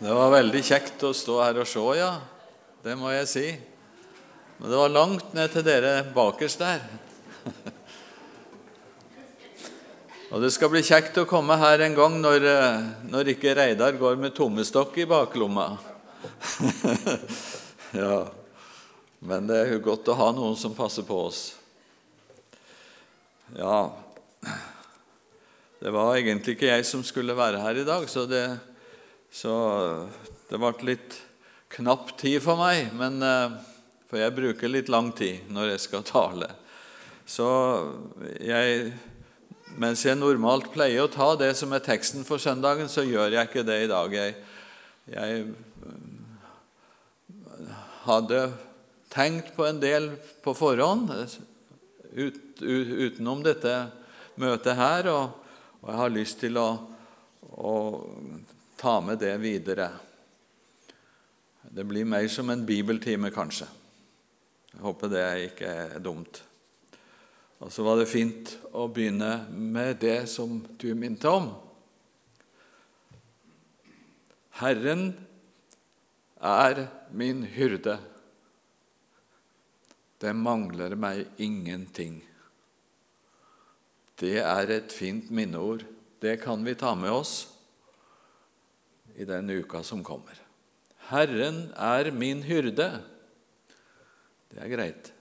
Det var veldig kjekt å stå her og se, ja. Det må jeg si. Men det var langt ned til dere bakerst der. Og det skal bli kjekt å komme her en gang når, eh, når ikke Reidar går med tommestokk i baklomma. ja. Men det er jo godt å ha noen som passer på oss. Ja Det var egentlig ikke jeg som skulle være her i dag, så det så det ble litt knapp tid for meg, men, eh, for jeg bruker litt lang tid når jeg skal tale. Så jeg, mens jeg normalt pleier å ta det som er teksten for søndagen, så gjør jeg ikke det i dag. Jeg, jeg eh, hadde tenkt på en del på forhånd ut, ut, utenom dette møtet her, og, og jeg har lyst til å, å ta med det videre. Det blir mer som en bibeltime, kanskje. Jeg håper det ikke er dumt. Og så var det fint å begynne med det som du minte om. Herren er min hyrde. Det mangler meg ingenting. Det er et fint minneord. Det kan vi ta med oss i den uka som kommer. Herren er min hyrde. Det er greit,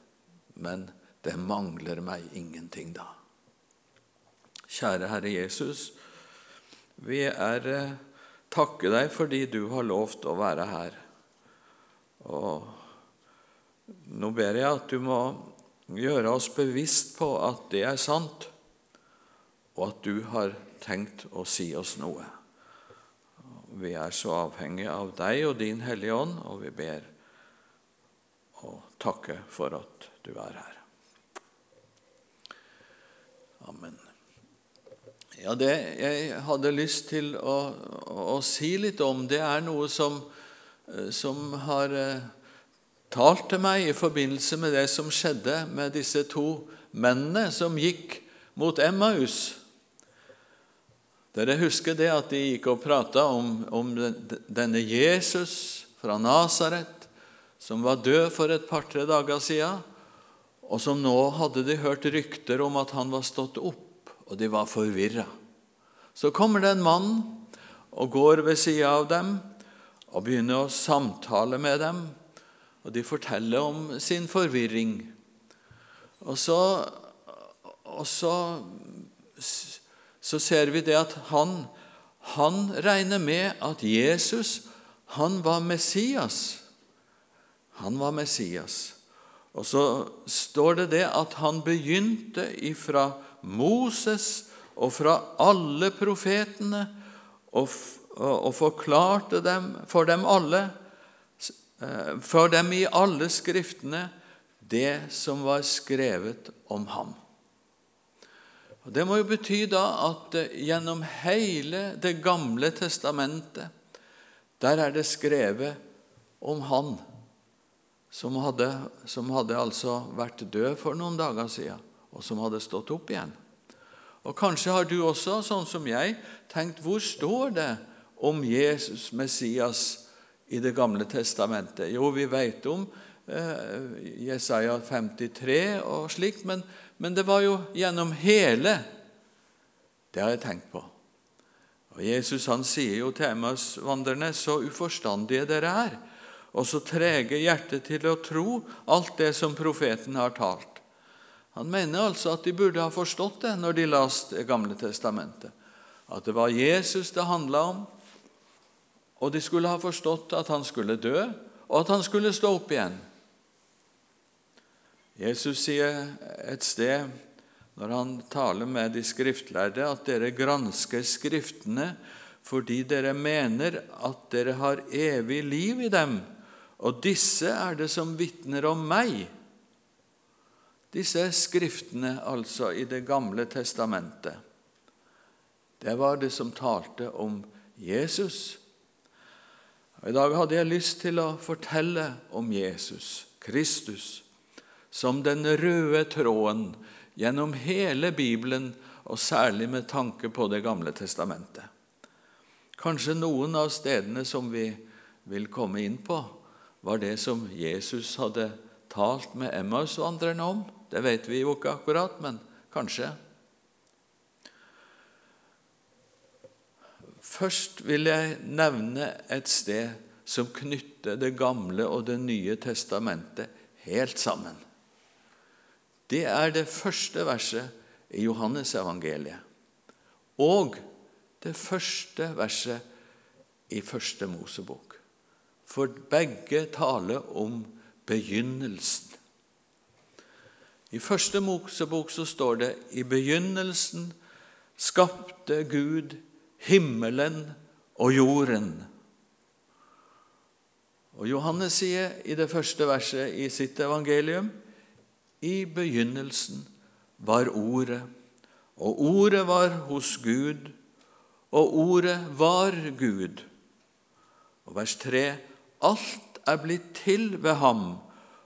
men det mangler meg ingenting da. Kjære Herre Jesus, vi er eh, takke deg fordi du har lovt å være her. Og nå ber jeg at du må gjøre oss bevisst på at det er sant, og at du har tenkt å si oss noe. Vi er så avhengige av deg og din Hellige Ånd, og vi ber og takker for at du er her. Amen. Ja, Det jeg hadde lyst til å, å, si litt om, det er noe som, eh, som har eh, talt til meg i forbindelse med det som skjedde med disse to mennene som gikk mot Emmaus. Dere husker det at de gikk og prata om, om, denne Jesus fra Nasaret, som var død for et par-tre dager siden, og som nå hadde de hørt rykter om at han var stått opp, og de var forvirra. Så kommer det en mann og går ved sida av dem og begynner å samtale med dem, og de forteller om sin forvirring. Og så, og så så ser vi det at han, han regner med at Jesus han var Messias. Han var Messias. Og så står det det at han begynte ifra Moses og fra alle profetene og, og forklarte dem for dem alle, eh, for dem i alle skriftene, det som var skrevet om ham. Og Det må jo bety da at eh, gjennom hele Det gamle testamentet der er det skrevet om han som hadde, som hadde altså vært død for noen dager siden, og som hadde stått opp igjen. Og Kanskje har du også, sånn som jeg, tenkt hvor står det om Jesus Messias i Det gamle testamentet? Jo, vi vet om eh, Jesaja 53 og slikt, men men det var jo gjennom hele. Det har jeg tenkt på. Og Jesus han sier jo til Emmaus-vandrerne, så uforstandige dere er, og så trege hjertet til å tro alt det som profeten har talt. Han mener altså at de burde ha forstått det når de leste Det gamle testamentet. At det var Jesus det handla om, og de skulle ha forstått at han skulle dø, og at han skulle stå opp igjen. Jesus sier et sted når han taler med de skriftlærde, at dere gransker Skriftene fordi dere mener at dere har evig liv i dem, og disse er det som vitner om meg. Disse skriftene, altså, i Det gamle testamentet. Det var det som talte om Jesus. Og I dag hadde jeg lyst til å fortelle om Jesus, Kristus som den røde tråden gjennom hele Bibelen, og særlig med tanke på Det gamle testamentet. Kanskje noen av stedene som vi vil komme inn på, var det som Jesus hadde talt med Emmaus-vandrerne om. Det vet vi jo ikke akkurat, men kanskje. Først vil jeg nevne et sted som knytter Det gamle og Det nye testamentet helt sammen. Det er det første verset i Johannesevangeliet og det første verset i Første Mosebok. For begge taler om begynnelsen. I Første Mosebok så står det i begynnelsen skapte Gud himmelen og jorden. Og Johannes sier i det første verset i sitt evangelium i begynnelsen var Ordet, og Ordet var hos Gud, og Ordet var Gud. Og vers 3.: Alt er blitt til ved ham,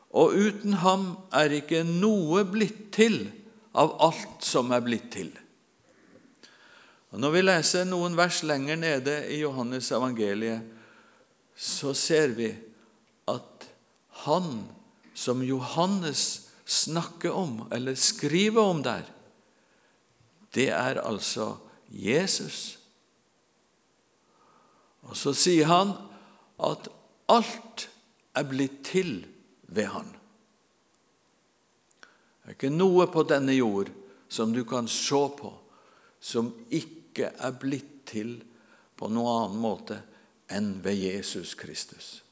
og uten ham er ikke noe blitt til av alt som er blitt til. Og Når vi leser noen vers lenger nede i Johannes evangeliet, så ser vi at han som Johannes snakker om, eller skriver om der, det er altså Jesus. Og så sier han at alt er blitt til ved han. Det er ikke noe på denne jord som du kan se på, som ikke er blitt til på noen annen måte enn ved Jesus Kristus.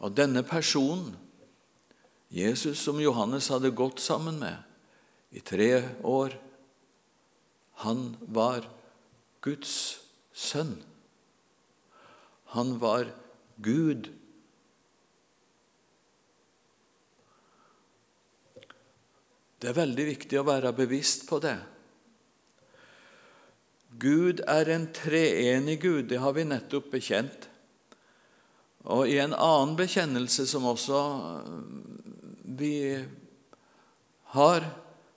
Og denne personen, Jesus som Johannes hadde gått sammen med i tre år, han var Guds sønn. Han var Gud. Det er veldig viktig å være bevisst på det. Gud er en treenig Gud, det har vi nettopp bekjent. Og i en annen bekjennelse som også eh, vi har,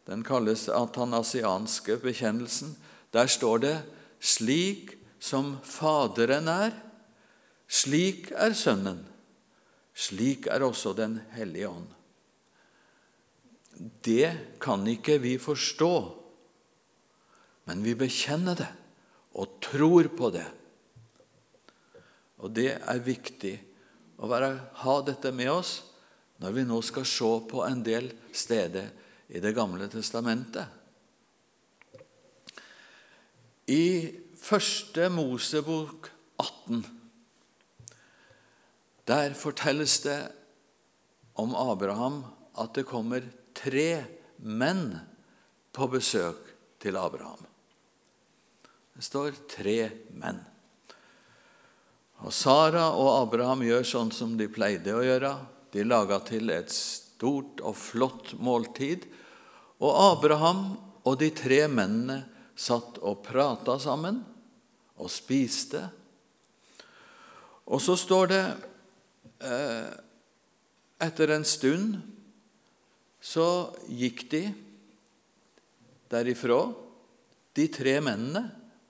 den kalles atanasianske bekjennelsen, der står det slik som Faderen er, slik er Sønnen, slik er også Den hellige ånd. Det kan ikke vi forstå, men vi bekjenner det og tror på det. Og det er viktig å være, ha dette med oss når vi nå skal se på en del steder i Det gamle testamentet. I første Mosebok 18 der fortelles det om Abraham at det kommer tre menn på besøk til Abraham. Det står tre menn. Og Sara og Abraham gjør sånn som de pleide å gjøre. De laga til et stort og flott måltid. Og Abraham og de tre mennene satt og prata sammen og spiste. Og så står det eh, Etter en stund så gikk de derifra, de tre mennene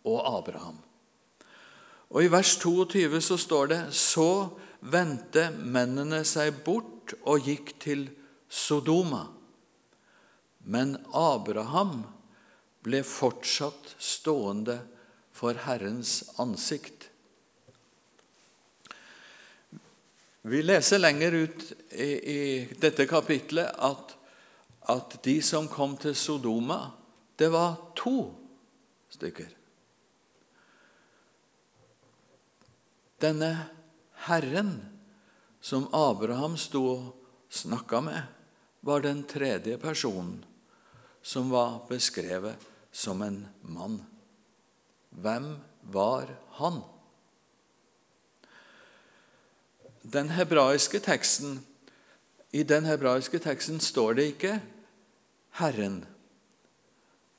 og Abraham. Og I vers 22 så står det så vendte mennene seg bort og gikk til Sodoma. Men Abraham ble fortsatt stående for Herrens ansikt. Vi leser lenger ut i, i dette kapitlet at, at de som kom til Sodoma, det var to stykker. Denne Herren som Abraham sto og snakka med, var den tredje personen som var beskrevet som en mann. Hvem var han? Den hebraiske teksten, I den hebraiske teksten står det ikke 'Herren'.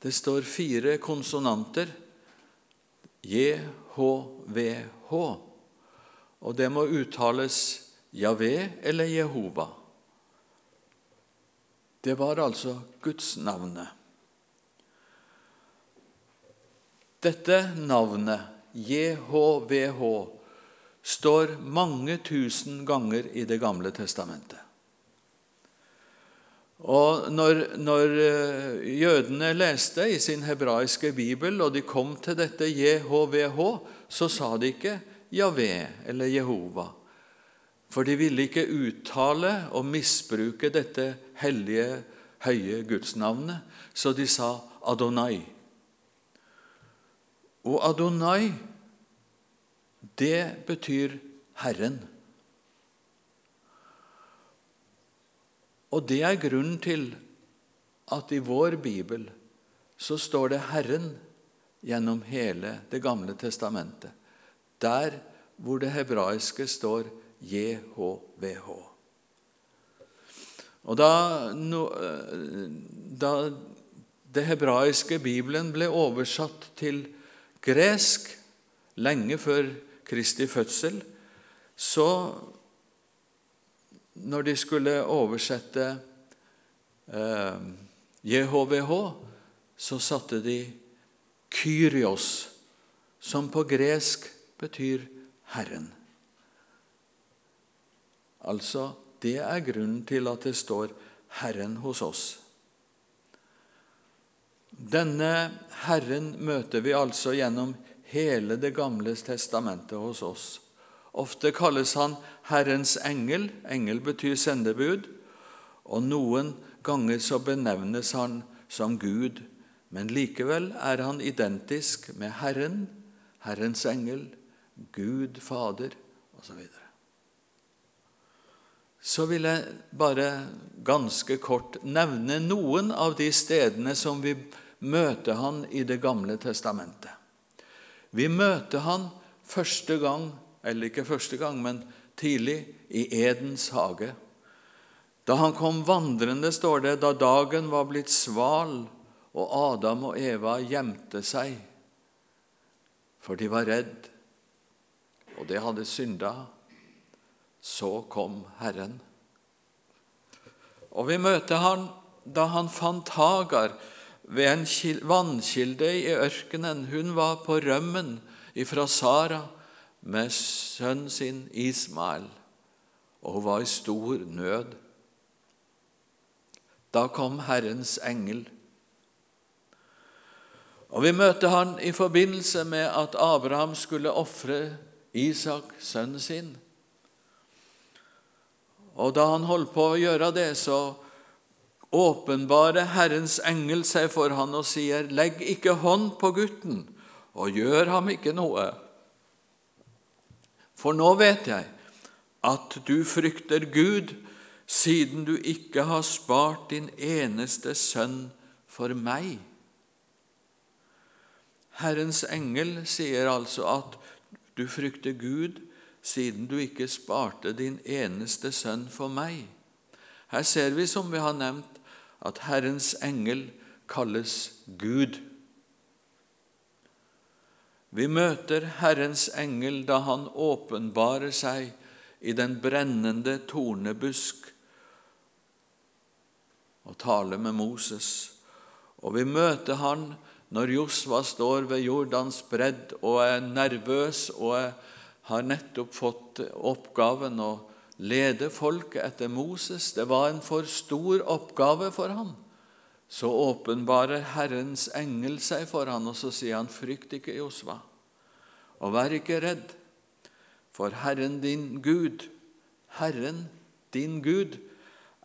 Det står fire konsonanter. JHVH og det må uttales Javé eller Jehova. Det var altså Guds navnet. Dette navnet, JHVH, står mange tusen ganger i Det gamle testamentet. Og når, når, eh, jødene leste i sin hebraiske bibel, og de kom til dette JHVH, så sa de ikke Javé eller Jehova. For de ville ikke uttale og misbruke dette hellige, høye gudsnavnet, så de sa Adonai. Og Adonai, det betyr Herren. Og det er grunnen til at i vår bibel så står det Herren gjennom hele Det gamle testamentet. Der hvor det hebraiske står JHVH. Og da, da det hebraiske Bibelen ble oversatt til gresk lenge før Kristi fødsel, så når de skulle oversette eh, JHVH, så satte de Kyrios, som på gresk betyr Herren. Altså, det er grunnen til at det står Herren hos oss. Denne Herren møter vi altså gjennom hele Det gamle testamentet hos oss. Ofte kalles han Herrens engel. Engel betyr sendebud. Og noen ganger så benevnes han som Gud, men likevel er han identisk med Herren, Herrens engel, Gud Fader osv. Så, så vil jeg bare ganske kort nevne noen av de stedene som vi møter han i Det gamle testamentet. Vi møter han første gang eller ikke første gang, men tidlig, i Edens hage. Da han kom vandrende, står det, da dagen var blitt sval, og Adam og Eva gjemte seg, for de var redd, og det hadde synda. Så kom Herren. Og vi møter han da han fant Hagar ved en vannkilde i ørkenen. Hun var på rømmen ifra Sara med sønnen sin Ismael, og hun var i stor nød. Da kom Herrens engel. Og Vi møter han i forbindelse med at Abraham skulle ofre Isak, sønnen sin. Og Da han holdt på å gjøre det, så åpenbarer Herrens engel seg for han og sier, 'Legg ikke hånd på gutten, og gjør ham ikke noe.' For nå vet jeg at du frykter Gud, siden du ikke har spart din eneste sønn for meg. Herrens engel sier altså at du frykter Gud, siden du ikke sparte din eneste sønn for meg. Her ser vi, som vi har nevnt, at Herrens engel kalles Gud. Vi møter Herrens engel da han åpenbarer seg i den brennende tornebusk og taler med Moses. Og vi møter han når Josva står ved Jordans bredd og er nervøs og har nettopp fått oppgaven å lede folket etter Moses. Det var en for stor oppgave for ham. Så åpenbarer Herrens engel seg for ham, og så sier han, 'Frykt ikke, Josva, og vær ikke redd, for Herren din Gud, Herren din Gud,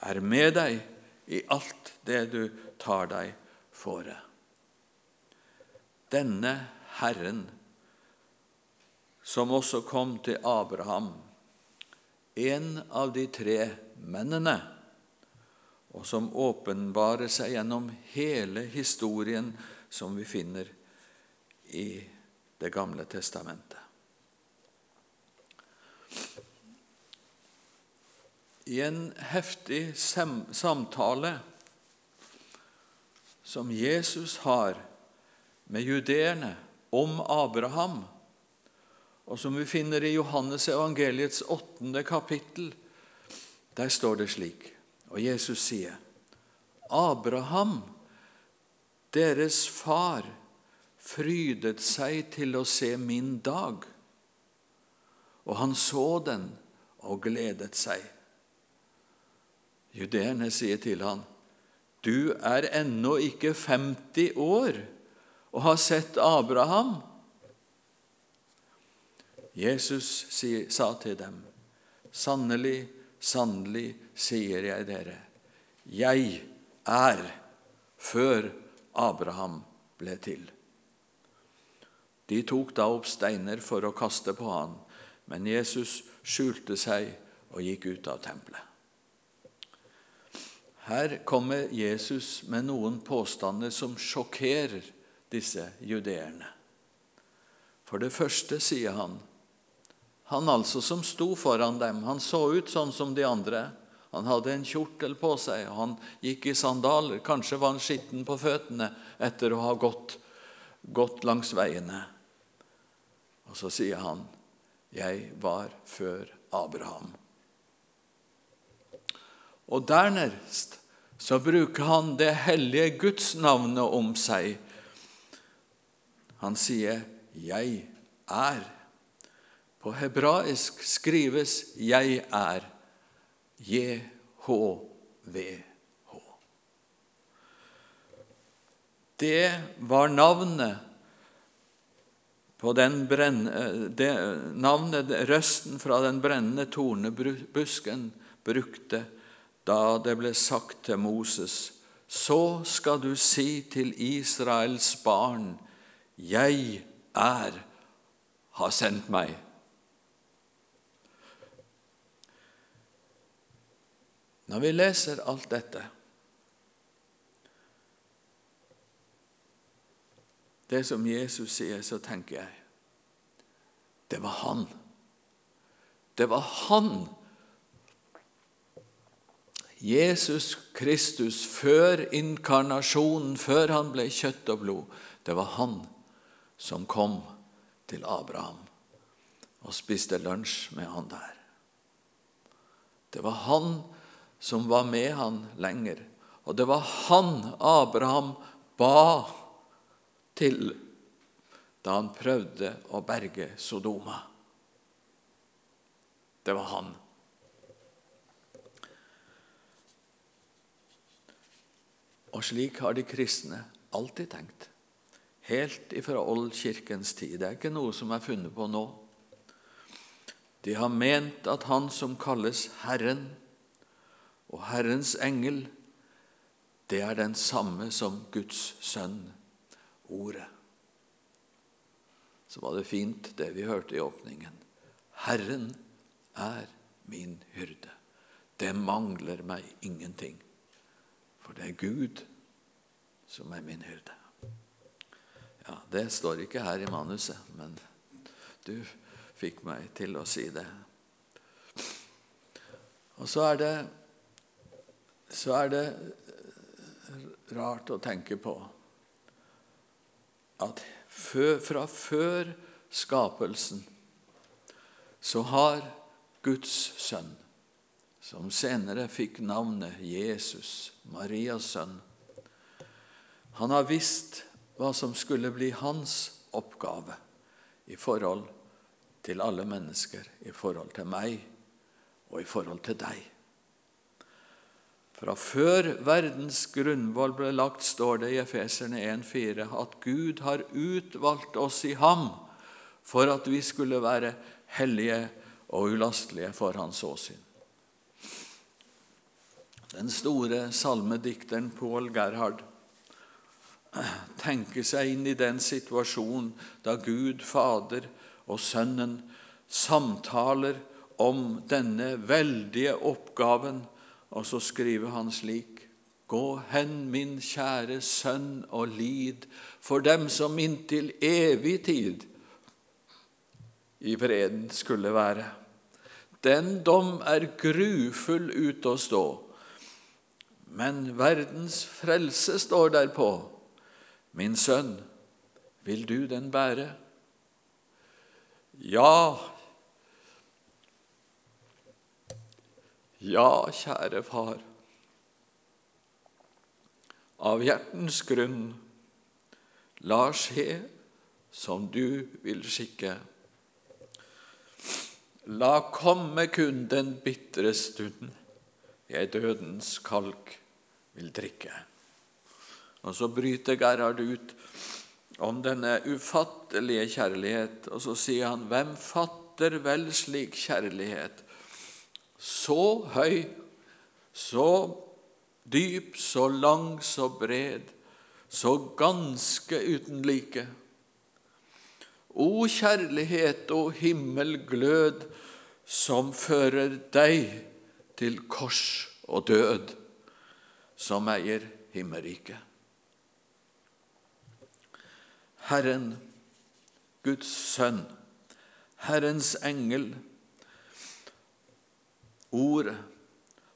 er med deg i alt det du tar deg fore.' Denne Herren, som også kom til Abraham, en av de tre mennene, og som åpenbarer seg gjennom hele historien som vi finner i Det gamle testamentet. I en heftig samtale som Jesus har med judeerne om Abraham, og som vi finner i Johannes evangeliets åttende kapittel, der står det slik og Jesus sier, 'Abraham, deres far, frydet seg til å se min dag. Og han så den og gledet seg. Judeerne sier til han, Du er ennå ikke 50 år og har sett Abraham. Jesus sa til dem, Sannelig, sannelig, sier jeg dere, jeg er før Abraham ble til. De tok da opp steiner for å kaste på han, men Jesus skjulte seg og gikk ut av tempelet. Her kommer Jesus med noen påstander som sjokkerer disse judeerne. For det første sier han Han altså som sto foran dem, han så ut sånn som de andre. Han hadde en kjortel på seg, og han gikk i sandaler. Kanskje var han skitten på føttene etter å ha gått, gått langs veiene. Og så sier han, 'Jeg var før Abraham'. Og dernest så bruker han det hellige Guds navnet om seg. Han sier 'Jeg er'. På hebraisk skrives 'Jeg er'. JHVH. Det var navnet på den brenne, det, navnet røsten fra den brennende tornebusken brukte da det ble sagt til Moses, så skal du si til Israels barn, jeg er, har sendt meg. Når vi leser alt dette Det som Jesus sier, så tenker jeg det var han. Det var han Jesus Kristus før inkarnasjonen, før han ble kjøtt og blod, det var han som kom til Abraham og spiste lunsj med han der. Det var han som var med han lenger, og det var han Abraham ba til da han prøvde å berge Sodoma. Det var han. Og slik har de kristne alltid tenkt. Helt ifra oldkirkens tid. Det er ikke noe som er funnet på nå. De har ment at Han som kalles Herren og Herrens engel, det er den samme som Guds sønn, Ordet. Så var det fint, det vi hørte i åpningen. Herren er min hyrde. Det mangler meg ingenting. For det er Gud som er min hyrde. Ja, Det står ikke her i manuset, men du fikk meg til å si det. Og så er det, så er det rart å tenke på at fra før skapelsen så har Guds sønn som senere fikk navnet Jesus, Marias sønn. Han har visst hva som skulle bli hans oppgave i forhold til alle mennesker, i forhold til meg og i forhold til deg. Fra før verdens grunnvoll ble lagt, står det i Efeserne 1,4 at Gud har utvalgt oss i ham for at vi skulle være hellige og ulastelige for hans åsyn. Den store salmedikteren Pål Gerhard tenker seg inn i den situasjonen da Gud Fader og Sønnen samtaler om denne veldige oppgaven, og så skriver han slik Gå hen, min kjære sønn, og lid for dem som inntil evig tid i freden skulle være. Den dom er grufull ut å stå men verdens frelse står derpå. Min sønn, vil du den bære? Ja, ja, kjære far. Av hjertens grunn la skje som du vil skikke. La komme kun den bitre stund jeg dødens kalk vil drikke. Og så bryter Gerhard ut om denne ufattelige kjærlighet, og så sier han, hvem fatter vel slik kjærlighet? Så høy, så dyp, så lang, så bred, så ganske uten like. O kjærlighet og himmelglød som fører deg til kors og død, som eier himmelriket. Herren, Guds sønn, Herrens engel, Ordet,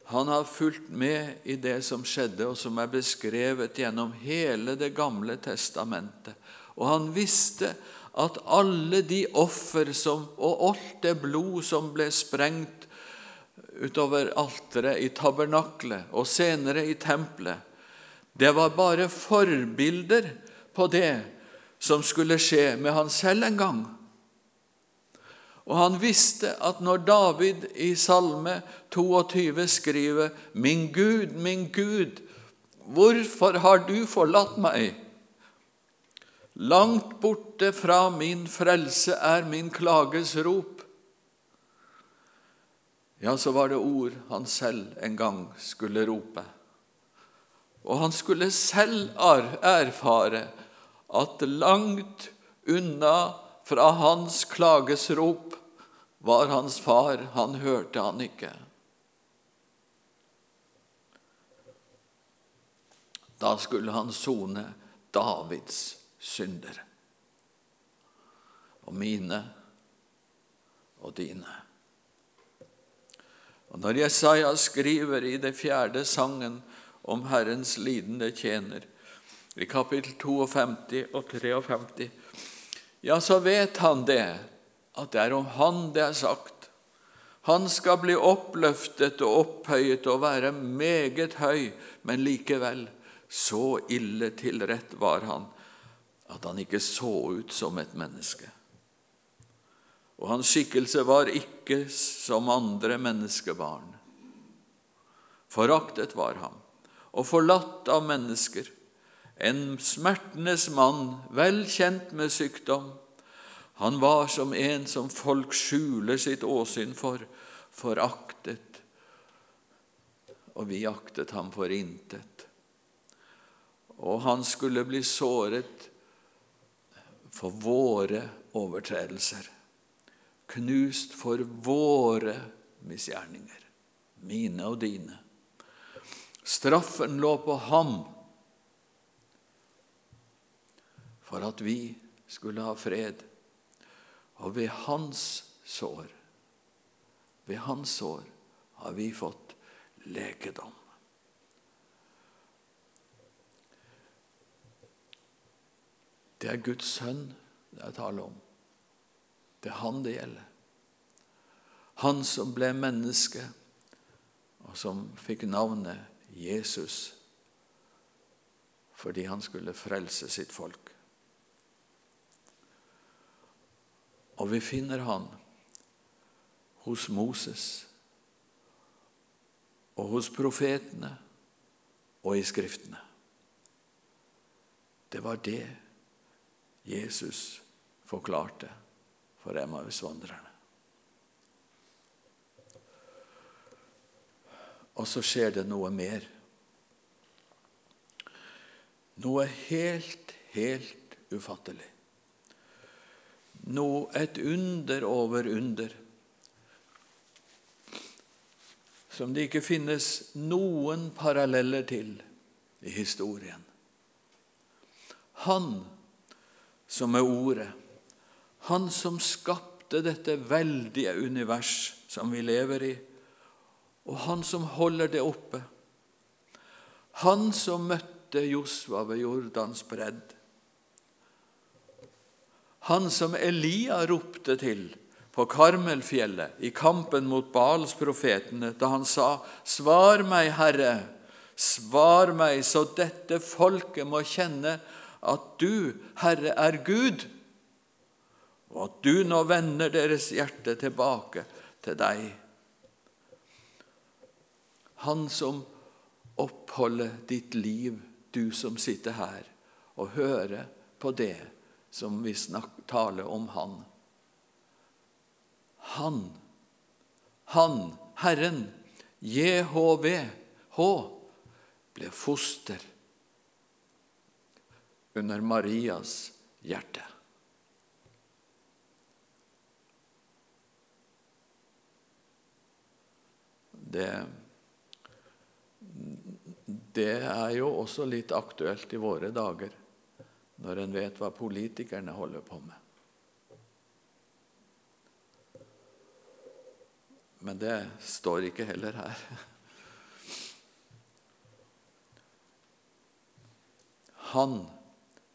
han har fulgt med i det som skjedde, og som er beskrevet gjennom hele Det gamle testamentet. Og han visste at alle de offer og alt det blod som ble sprengt utover alteret i tabernaklet og senere i tempelet, det var bare forbilder på det som skulle skje med han selv en gang. Og han visste at når David i Salme 22 skriver 'Min Gud, min Gud, hvorfor har du forlatt meg?' Langt borte fra min frelse er min klages rop. Ja, så var det ord han selv en gang skulle rope. Og han skulle selv erfare at langt unna fra hans klagesrop var hans far, han hørte han ikke. Da skulle han sone Davids synder. Og mine og dine. Og Når Jesaja skriver i det fjerde sangen om Herrens lidende tjener, i kapittel 52 og 53, ja, så vet han det, at det er om han det er sagt. Han skal bli oppløftet og opphøyet og være meget høy, men likevel, så ille tilrett var han at han ikke så ut som et menneske. Og hans skikkelse var ikke som andre menneskebarn. Foraktet var han, og forlatt av mennesker en smertenes mann, vel kjent med sykdom. Han var som en som folk skjuler sitt åsyn for, foraktet, og vi aktet ham for intet. Og han skulle bli såret for våre overtredelser, knust for våre misgjerninger, mine og dine. Straffen lå på ham for at vi skulle ha fred. Og ved hans sår, ved hans sår, har vi fått lekedom. Det er Guds sønn det er tale om. Det er han det gjelder. Han som ble menneske, og som fikk navnet Jesus fordi han skulle frelse sitt folk. Og vi finner han hos Moses og hos profetene og i Skriftene. Det var det Jesus forklarte for Emmaus-vandrerne. Og så skjer det noe mer. Noe helt, helt ufattelig no, et under over under, som det ikke finnes noen paralleller til i historien. Han som er Ordet, han som skapte dette veldige univers som vi lever i, og han som holder det oppe. Han som møtte Josva ved Jordans bredd, han som Elia ropte til på Karmelfjellet i kampen mot Balsprofetene, da han sa, 'Svar meg, Herre, svar meg, så dette folket må kjenne at du, Herre, er Gud, og at du nå vender deres hjerte tilbake til deg. Han som oppholder ditt liv, du som sitter her og hører på det som vi snakker, taler om Han. Han, han, Herren, JHVH, ble foster under Marias hjerte. Det, det er jo også litt aktuelt i våre dager, når en vet hva politikerne holder på med. Men det står ikke heller her. Han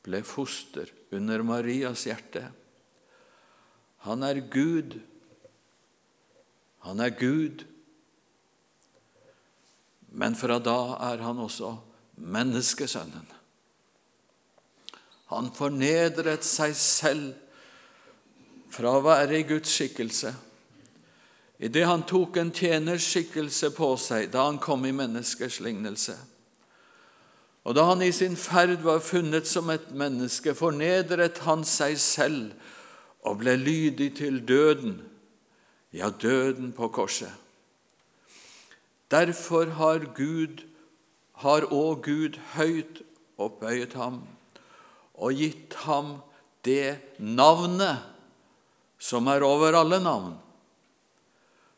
ble foster under Marias hjerte. Han er Gud. Han er Gud. Men fra da er han også menneskesønnen. Han fornedret seg selv fra å være i Guds skikkelse. Idet han tok en tjeners skikkelse på seg da han kom i menneskers lignelse. Og da han i sin ferd var funnet som et menneske, fornedret han seg selv og ble lydig til døden, ja, døden på korset. Derfor har Gud, har òg Gud høyt opphøyet ham og gitt ham det navnet som er over alle navn,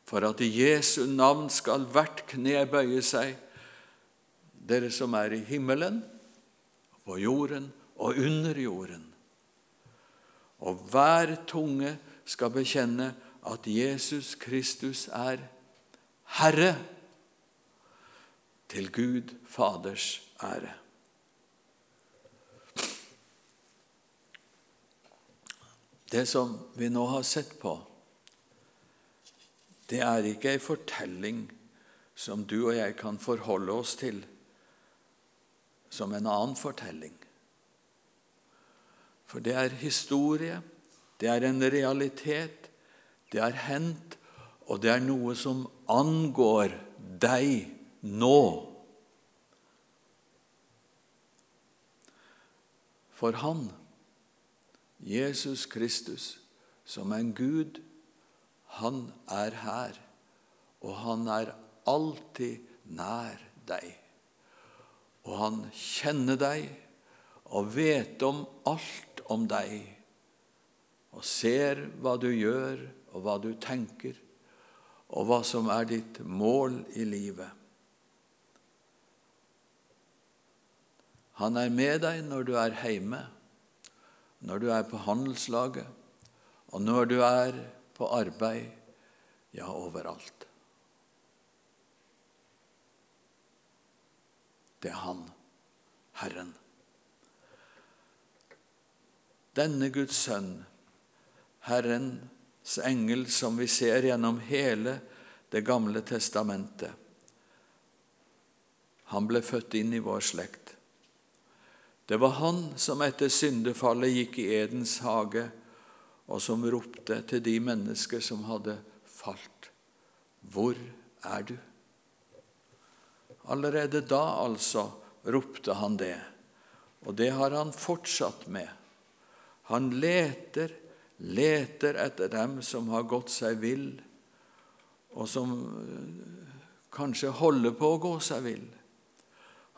for at i Jesu navn skal hvert kne bøye seg dere som er i himmelen, på jorden og under jorden. Og hver tunge skal bekjenne at Jesus Kristus er Herre, til Gud Faders ære. Det som vi nå har sett på, det er ikke ei fortelling som du og jeg kan forholde oss til som en annen fortelling. For det er historie, det er en realitet, det er hendt, og det er noe som angår deg nå. For Han, Jesus Kristus, som en Gud, han er her, og han er alltid nær deg. Og han kjenner deg og vet om alt om deg, og ser hva du gjør, og hva du tenker, og hva som er ditt mål i livet. Han er med deg når du er hjemme, når du er på handelslaget, og når du er på arbeid, ja, overalt. Det er Han, Herren. Denne Guds sønn, Herrens engel, som vi ser gjennom hele Det gamle testamentet, han ble født inn i vår slekt. Det var han som etter syndefallet gikk i Edens hage, og som ropte til de mennesker som hadde falt. Hvor er du? Allerede da, altså, ropte han det. Og det har han fortsatt med. Han leter, leter etter dem som har gått seg vill, og som eh, kanskje holder på å gå seg vill.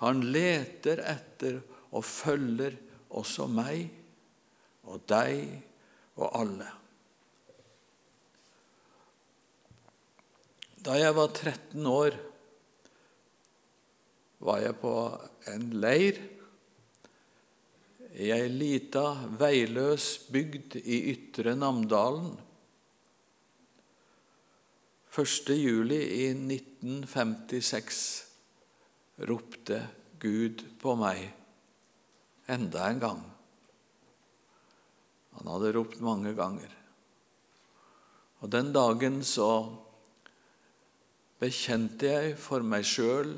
Han leter etter og følger også meg og deg og alle. Da jeg var 13 år, var jeg på en leir i ei lita, veiløs bygd i Ytre Namdalen. 1. juli i 1956 ropte Gud på meg enda en gang. Han hadde ropt mange ganger. Og Den dagen så bekjente jeg for meg sjøl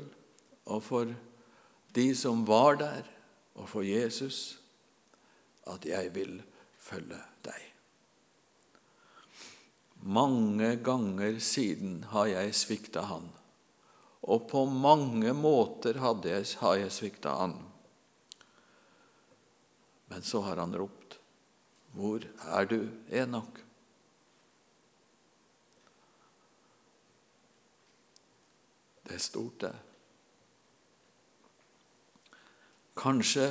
og for de som var der, og for Jesus, at jeg vil følge deg. Mange ganger siden har jeg svikta Han, og på mange måter jeg, har jeg svikta Han. Men så har han ropt, 'Hvor er du, Enok?' Det er stort, det. Kanskje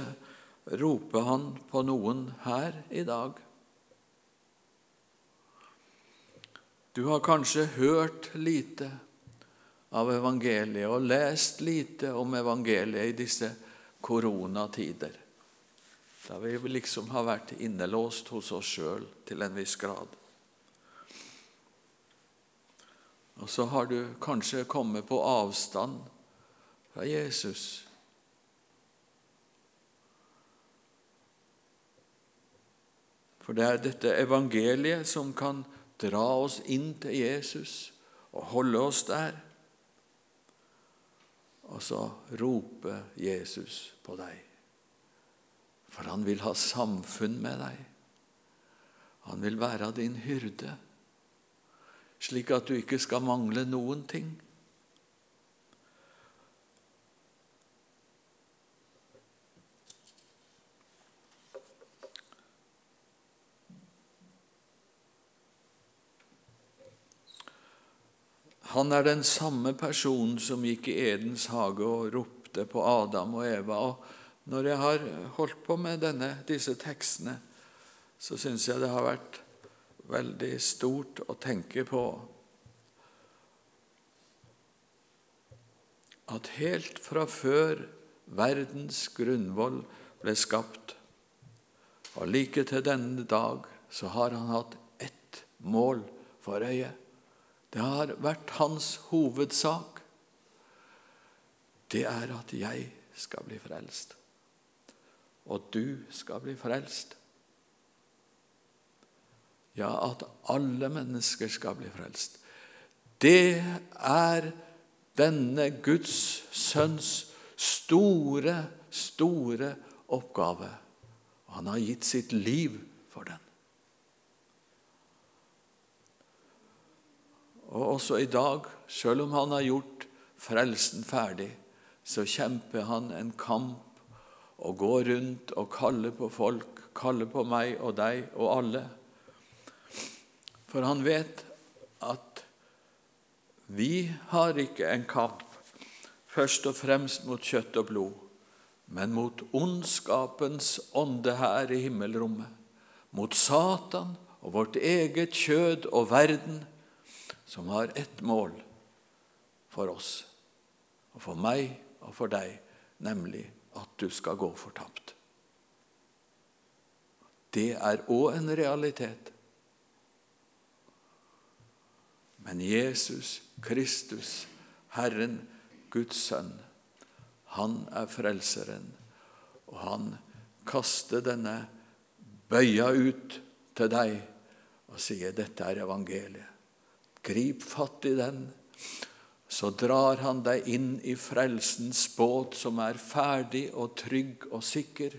roper han på noen her i dag. Du har kanskje hørt lite av evangeliet og lest lite om evangeliet i disse koronatider, da vi liksom har vært innelåst hos oss sjøl til en viss grad. Og så har du kanskje kommet på avstand fra Jesus. For det er dette evangeliet som kan dra oss inn til Jesus og holde oss der. Og så roper Jesus på deg, for han vil ha samfunn med deg. Han vil være din hyrde slik at du ikke skal mangle noen ting. Han er den samme personen som gikk i Edens hage og ropte på Adam og Eva. Og når jeg har holdt på med denne, disse tekstene, så syns jeg det har vært veldig stort å tenke på at helt fra før verdens grunnvoll ble skapt, og like til denne dag, så har han hatt ett mål for øye. Det har vært hans hovedsak. Det er at jeg skal bli frelst, og du skal bli frelst. Ja, at alle mennesker skal bli frelst. Det er denne Guds sønns store, store oppgave. Og han har gitt sitt liv for den. Og også i dag, selv om han har gjort frelsen ferdig, så kjemper han en kamp og gå rundt og kalle på folk, kalle på meg og deg og alle. For han vet at vi har ikke en kamp først og fremst mot kjøtt og blod, men mot ondskapens ånde her i himmelrommet, mot Satan og vårt eget kjød og verden, som har ett mål for oss, og for meg og for deg, nemlig at du skal gå fortapt. Det er òg en realitet. Men Jesus Kristus, Herren, Guds sønn, han er frelseren, og han kaster denne bøya ut til deg og sier dette er evangeliet. Grip fatt i den, så drar han deg inn i frelsens båt, som er ferdig og trygg og sikker,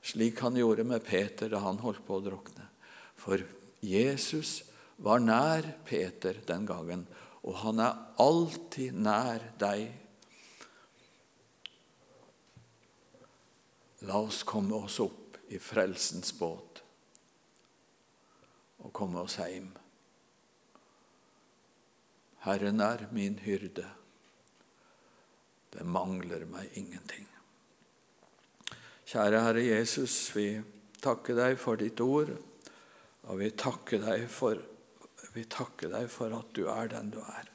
slik han gjorde med Peter da han holdt på å drukne. For Jesus var nær Peter den gangen, og han er alltid nær deg. La oss komme oss opp i frelsens båt og komme oss hjem. Herren er min hyrde. Det mangler meg ingenting. Kjære Herre Jesus, vi takker deg for ditt ord, og vi takker deg for takker deg for at du er den du er.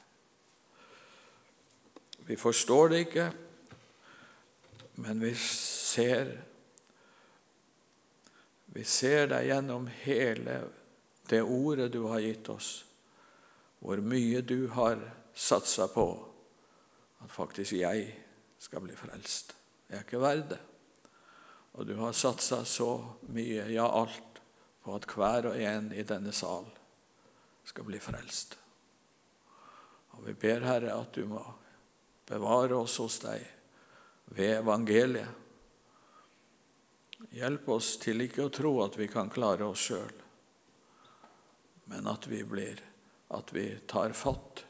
Vi forstår det ikke, men vi ser Vi ser deg gjennom hele det ordet du har gitt oss, hvor mye du har satsa på at faktisk jeg skal bli frelst. Jeg er ikke verd det. Og du har satsa så mye, ja alt, på at hver og en i denne sal skal bli frelst. Og Vi ber, Herre, at du må bevare oss hos deg ved evangeliet. Hjelp oss til ikke å tro at vi kan klare oss sjøl, men at vi blir at vi tar fatt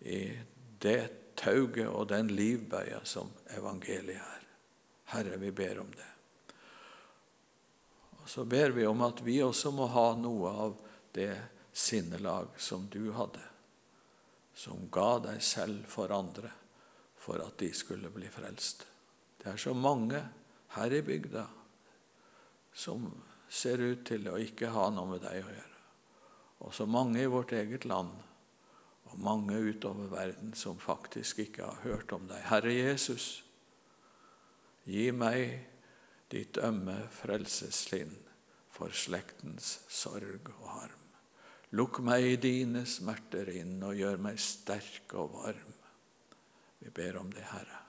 i det tauget og den livbøya som evangeliet er. Herre, vi ber om det. Og Så ber vi om at vi også må ha noe av det sinnelag som du hadde, som ga deg selv for andre for at de skulle bli frelst. Det er så mange her i bygda som ser ut til å ikke ha noe med deg å gjøre. Og så mange i vårt eget land, og mange utover verden som faktisk ikke har hørt om deg. Herre Jesus, gi meg ditt ømme frelseslinn for slektens sorg og harm. Lukk meg i dine smerter inn og gjør meg sterk og varm. Vi ber om det, Herre.